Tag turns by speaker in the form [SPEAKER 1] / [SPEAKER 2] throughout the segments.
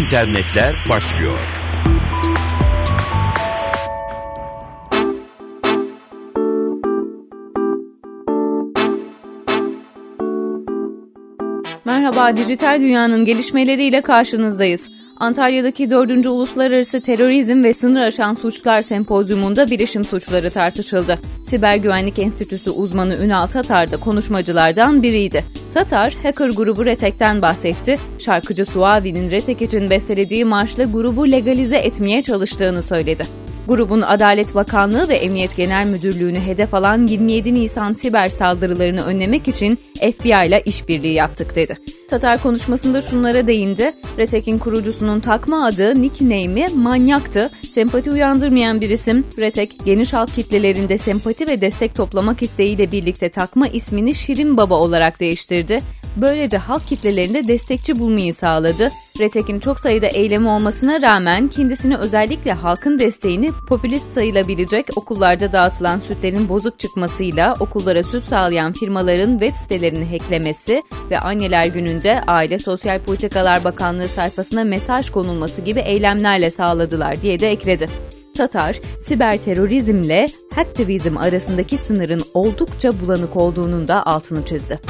[SPEAKER 1] internetler başlıyor.
[SPEAKER 2] Merhaba, dijital dünyanın gelişmeleriyle karşınızdayız. Antalya'daki 4. Uluslararası Terörizm ve Sınır Aşan Suçlar Sempozyumunda bilişim suçları tartışıldı. Siber Güvenlik Enstitüsü uzmanı Ünal Tatar da konuşmacılardan biriydi. Tatar, hacker grubu Retek'ten bahsetti. Şarkıcı Suavi'nin Retek için bestelediği marşla grubu legalize etmeye çalıştığını söyledi. Grubun Adalet Bakanlığı ve Emniyet Genel Müdürlüğü'nü hedef alan 27 Nisan siber saldırılarını önlemek için FBI ile işbirliği yaptık dedi. Tatar konuşmasında şunlara değindi. Retek'in kurucusunun takma adı, nickname'i manyaktı. Sempati uyandırmayan bir isim. Retek, geniş halk kitlelerinde sempati ve destek toplamak isteğiyle birlikte takma ismini Şirin Baba olarak değiştirdi. Böylece halk kitlelerinde destekçi bulmayı sağladı. Retek'in çok sayıda eylemi olmasına rağmen kendisini özellikle halkın desteğini popülist sayılabilecek okullarda dağıtılan sütlerin bozuk çıkmasıyla okullara süt sağlayan firmaların web sitelerini hacklemesi ve anneler gününde Aile Sosyal Politikalar Bakanlığı sayfasına mesaj konulması gibi eylemlerle sağladılar diye de ekledi. Tatar, siber terörizmle hacktivizm arasındaki sınırın oldukça bulanık olduğunun da altını çizdi.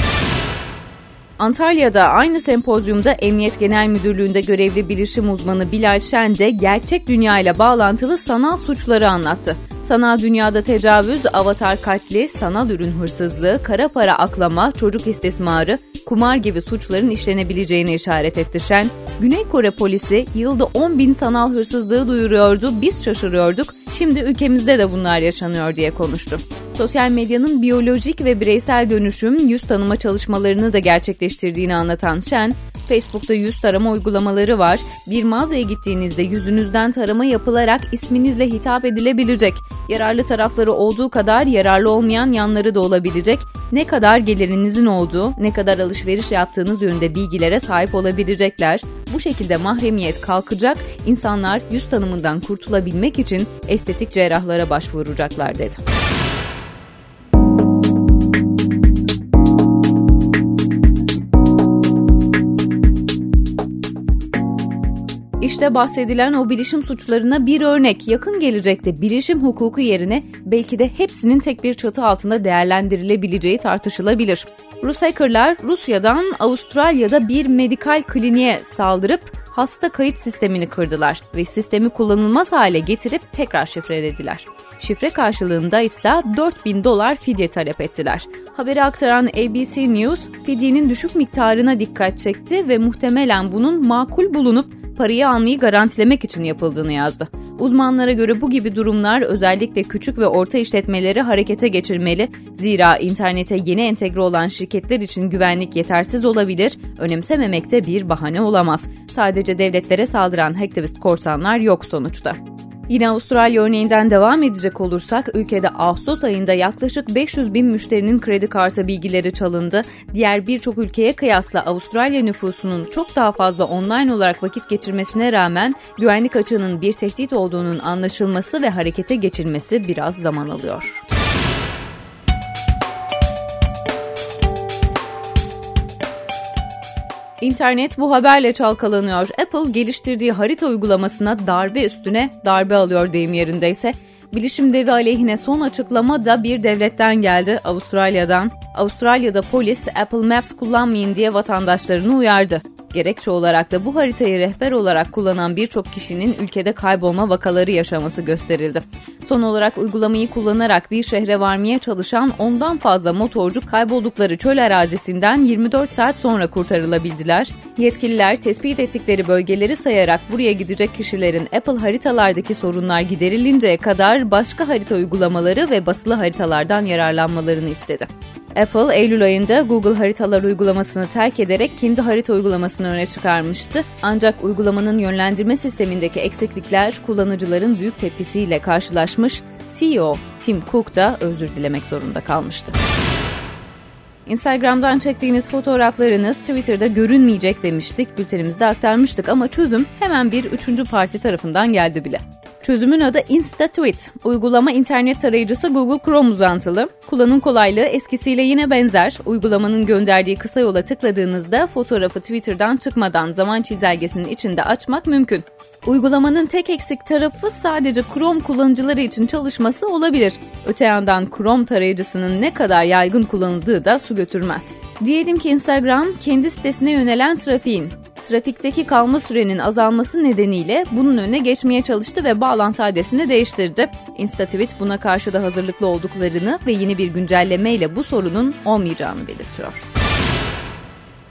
[SPEAKER 2] Antalya'da aynı sempozyumda Emniyet Genel Müdürlüğü'nde görevli bilişim uzmanı Bilal Şen de gerçek dünya ile bağlantılı sanal suçları anlattı. Sanal dünyada tecavüz, avatar katli, sanal ürün hırsızlığı, kara para aklama, çocuk istismarı, kumar gibi suçların işlenebileceğine işaret etti Şen. Güney Kore polisi yılda 10 bin sanal hırsızlığı duyuruyordu, biz şaşırıyorduk, şimdi ülkemizde de bunlar yaşanıyor diye konuştu. Sosyal medyanın biyolojik ve bireysel dönüşüm, yüz tanıma çalışmalarını da gerçekleştirdiğini anlatan Şen, Facebook'ta yüz tarama uygulamaları var. Bir mağazaya gittiğinizde yüzünüzden tarama yapılarak isminizle hitap edilebilecek. Yararlı tarafları olduğu kadar yararlı olmayan yanları da olabilecek. Ne kadar gelirinizin olduğu, ne kadar alışveriş yaptığınız yönünde bilgilere sahip olabilecekler. Bu şekilde mahremiyet kalkacak, insanlar yüz tanımından kurtulabilmek için estetik cerrahlara başvuracaklar dedi. İşte bahsedilen o bilişim suçlarına bir örnek yakın gelecekte bilişim hukuku yerine belki de hepsinin tek bir çatı altında değerlendirilebileceği tartışılabilir. Rus hackerlar Rusya'dan Avustralya'da bir medikal kliniğe saldırıp hasta kayıt sistemini kırdılar ve sistemi kullanılmaz hale getirip tekrar şifrelediler. Şifre karşılığında ise 4000 dolar fidye talep ettiler. Haberi aktaran ABC News, fidyenin düşük miktarına dikkat çekti ve muhtemelen bunun makul bulunup parayı almayı garantilemek için yapıldığını yazdı. Uzmanlara göre bu gibi durumlar özellikle küçük ve orta işletmeleri harekete geçirmeli. Zira internete yeni entegre olan şirketler için güvenlik yetersiz olabilir, önemsememekte bir bahane olamaz. Sadece devletlere saldıran hacktivist korsanlar yok sonuçta. Yine Avustralya örneğinden devam edecek olursak ülkede Ağustos ayında yaklaşık 500 bin müşterinin kredi kartı bilgileri çalındı. Diğer birçok ülkeye kıyasla Avustralya nüfusunun çok daha fazla online olarak vakit geçirmesine rağmen güvenlik açığının bir tehdit olduğunun anlaşılması ve harekete geçilmesi biraz zaman alıyor. İnternet bu haberle çalkalanıyor. Apple geliştirdiği harita uygulamasına darbe üstüne darbe alıyor deyim yerindeyse. Bilişim devi aleyhine son açıklama da bir devletten geldi, Avustralya'dan. Avustralya'da polis Apple Maps kullanmayın diye vatandaşlarını uyardı. Gerekçe olarak da bu haritayı rehber olarak kullanan birçok kişinin ülkede kaybolma vakaları yaşaması gösterildi. Son olarak uygulamayı kullanarak bir şehre varmaya çalışan ondan fazla motorcu kayboldukları çöl arazisinden 24 saat sonra kurtarılabildiler. Yetkililer tespit ettikleri bölgeleri sayarak buraya gidecek kişilerin Apple haritalardaki sorunlar giderilinceye kadar başka harita uygulamaları ve basılı haritalardan yararlanmalarını istedi. Apple, Eylül ayında Google Haritalar uygulamasını terk ederek kendi harita uygulamasını öne çıkarmıştı. Ancak uygulamanın yönlendirme sistemindeki eksiklikler kullanıcıların büyük tepkisiyle karşılaşmış, CEO Tim Cook da özür dilemek zorunda kalmıştı. Instagram'dan çektiğiniz fotoğraflarınız Twitter'da görünmeyecek demiştik, bültenimizde aktarmıştık ama çözüm hemen bir üçüncü parti tarafından geldi bile. Çözümün adı InstaTweet. Uygulama internet tarayıcısı Google Chrome uzantılı. Kullanım kolaylığı eskisiyle yine benzer. Uygulamanın gönderdiği kısa yola tıkladığınızda fotoğrafı Twitter'dan çıkmadan zaman çizelgesinin içinde açmak mümkün. Uygulamanın tek eksik tarafı sadece Chrome kullanıcıları için çalışması olabilir. Öte yandan Chrome tarayıcısının ne kadar yaygın kullanıldığı da su götürmez. Diyelim ki Instagram kendi sitesine yönelen trafiğin trafikteki kalma sürenin azalması nedeniyle bunun önüne geçmeye çalıştı ve bağlantı adresini değiştirdi. InstaTweet buna karşı da hazırlıklı olduklarını ve yeni bir güncelleme ile bu sorunun olmayacağını belirtiyor.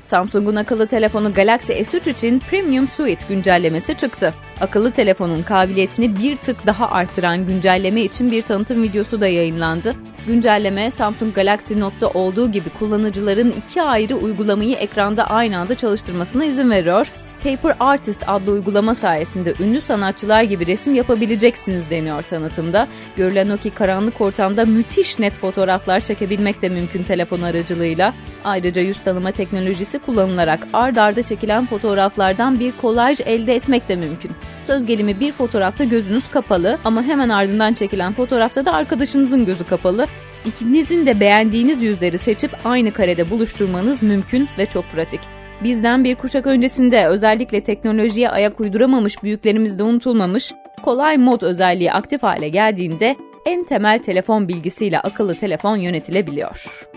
[SPEAKER 2] Samsung'un akıllı telefonu Galaxy S3 için Premium Suite güncellemesi çıktı. Akıllı telefonun kabiliyetini bir tık daha arttıran güncelleme için bir tanıtım videosu da yayınlandı. Güncelleme Samsung Galaxy Note'da olduğu gibi kullanıcıların iki ayrı uygulamayı ekranda aynı anda çalıştırmasına izin veriyor. Paper Artist adlı uygulama sayesinde ünlü sanatçılar gibi resim yapabileceksiniz deniyor tanıtımda. Görülen o ki karanlık ortamda müthiş net fotoğraflar çekebilmek de mümkün telefon aracılığıyla. Ayrıca yüz tanıma teknolojisi kullanılarak ard arda çekilen fotoğraflardan bir kolaj elde etmek de mümkün. Söz gelimi bir fotoğrafta gözünüz kapalı ama hemen ardından çekilen fotoğrafta da arkadaşınızın gözü kapalı. İkinizin de beğendiğiniz yüzleri seçip aynı karede buluşturmanız mümkün ve çok pratik. Bizden bir kuşak öncesinde özellikle teknolojiye ayak uyduramamış büyüklerimiz de unutulmamış, kolay mod özelliği aktif hale geldiğinde en temel telefon bilgisiyle akıllı telefon yönetilebiliyor.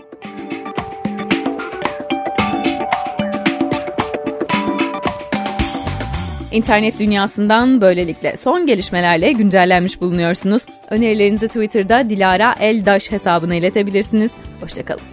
[SPEAKER 2] İnternet dünyasından böylelikle son gelişmelerle güncellenmiş bulunuyorsunuz. Önerilerinizi Twitter'da Dilara Eldaş hesabına iletebilirsiniz. Hoşçakalın.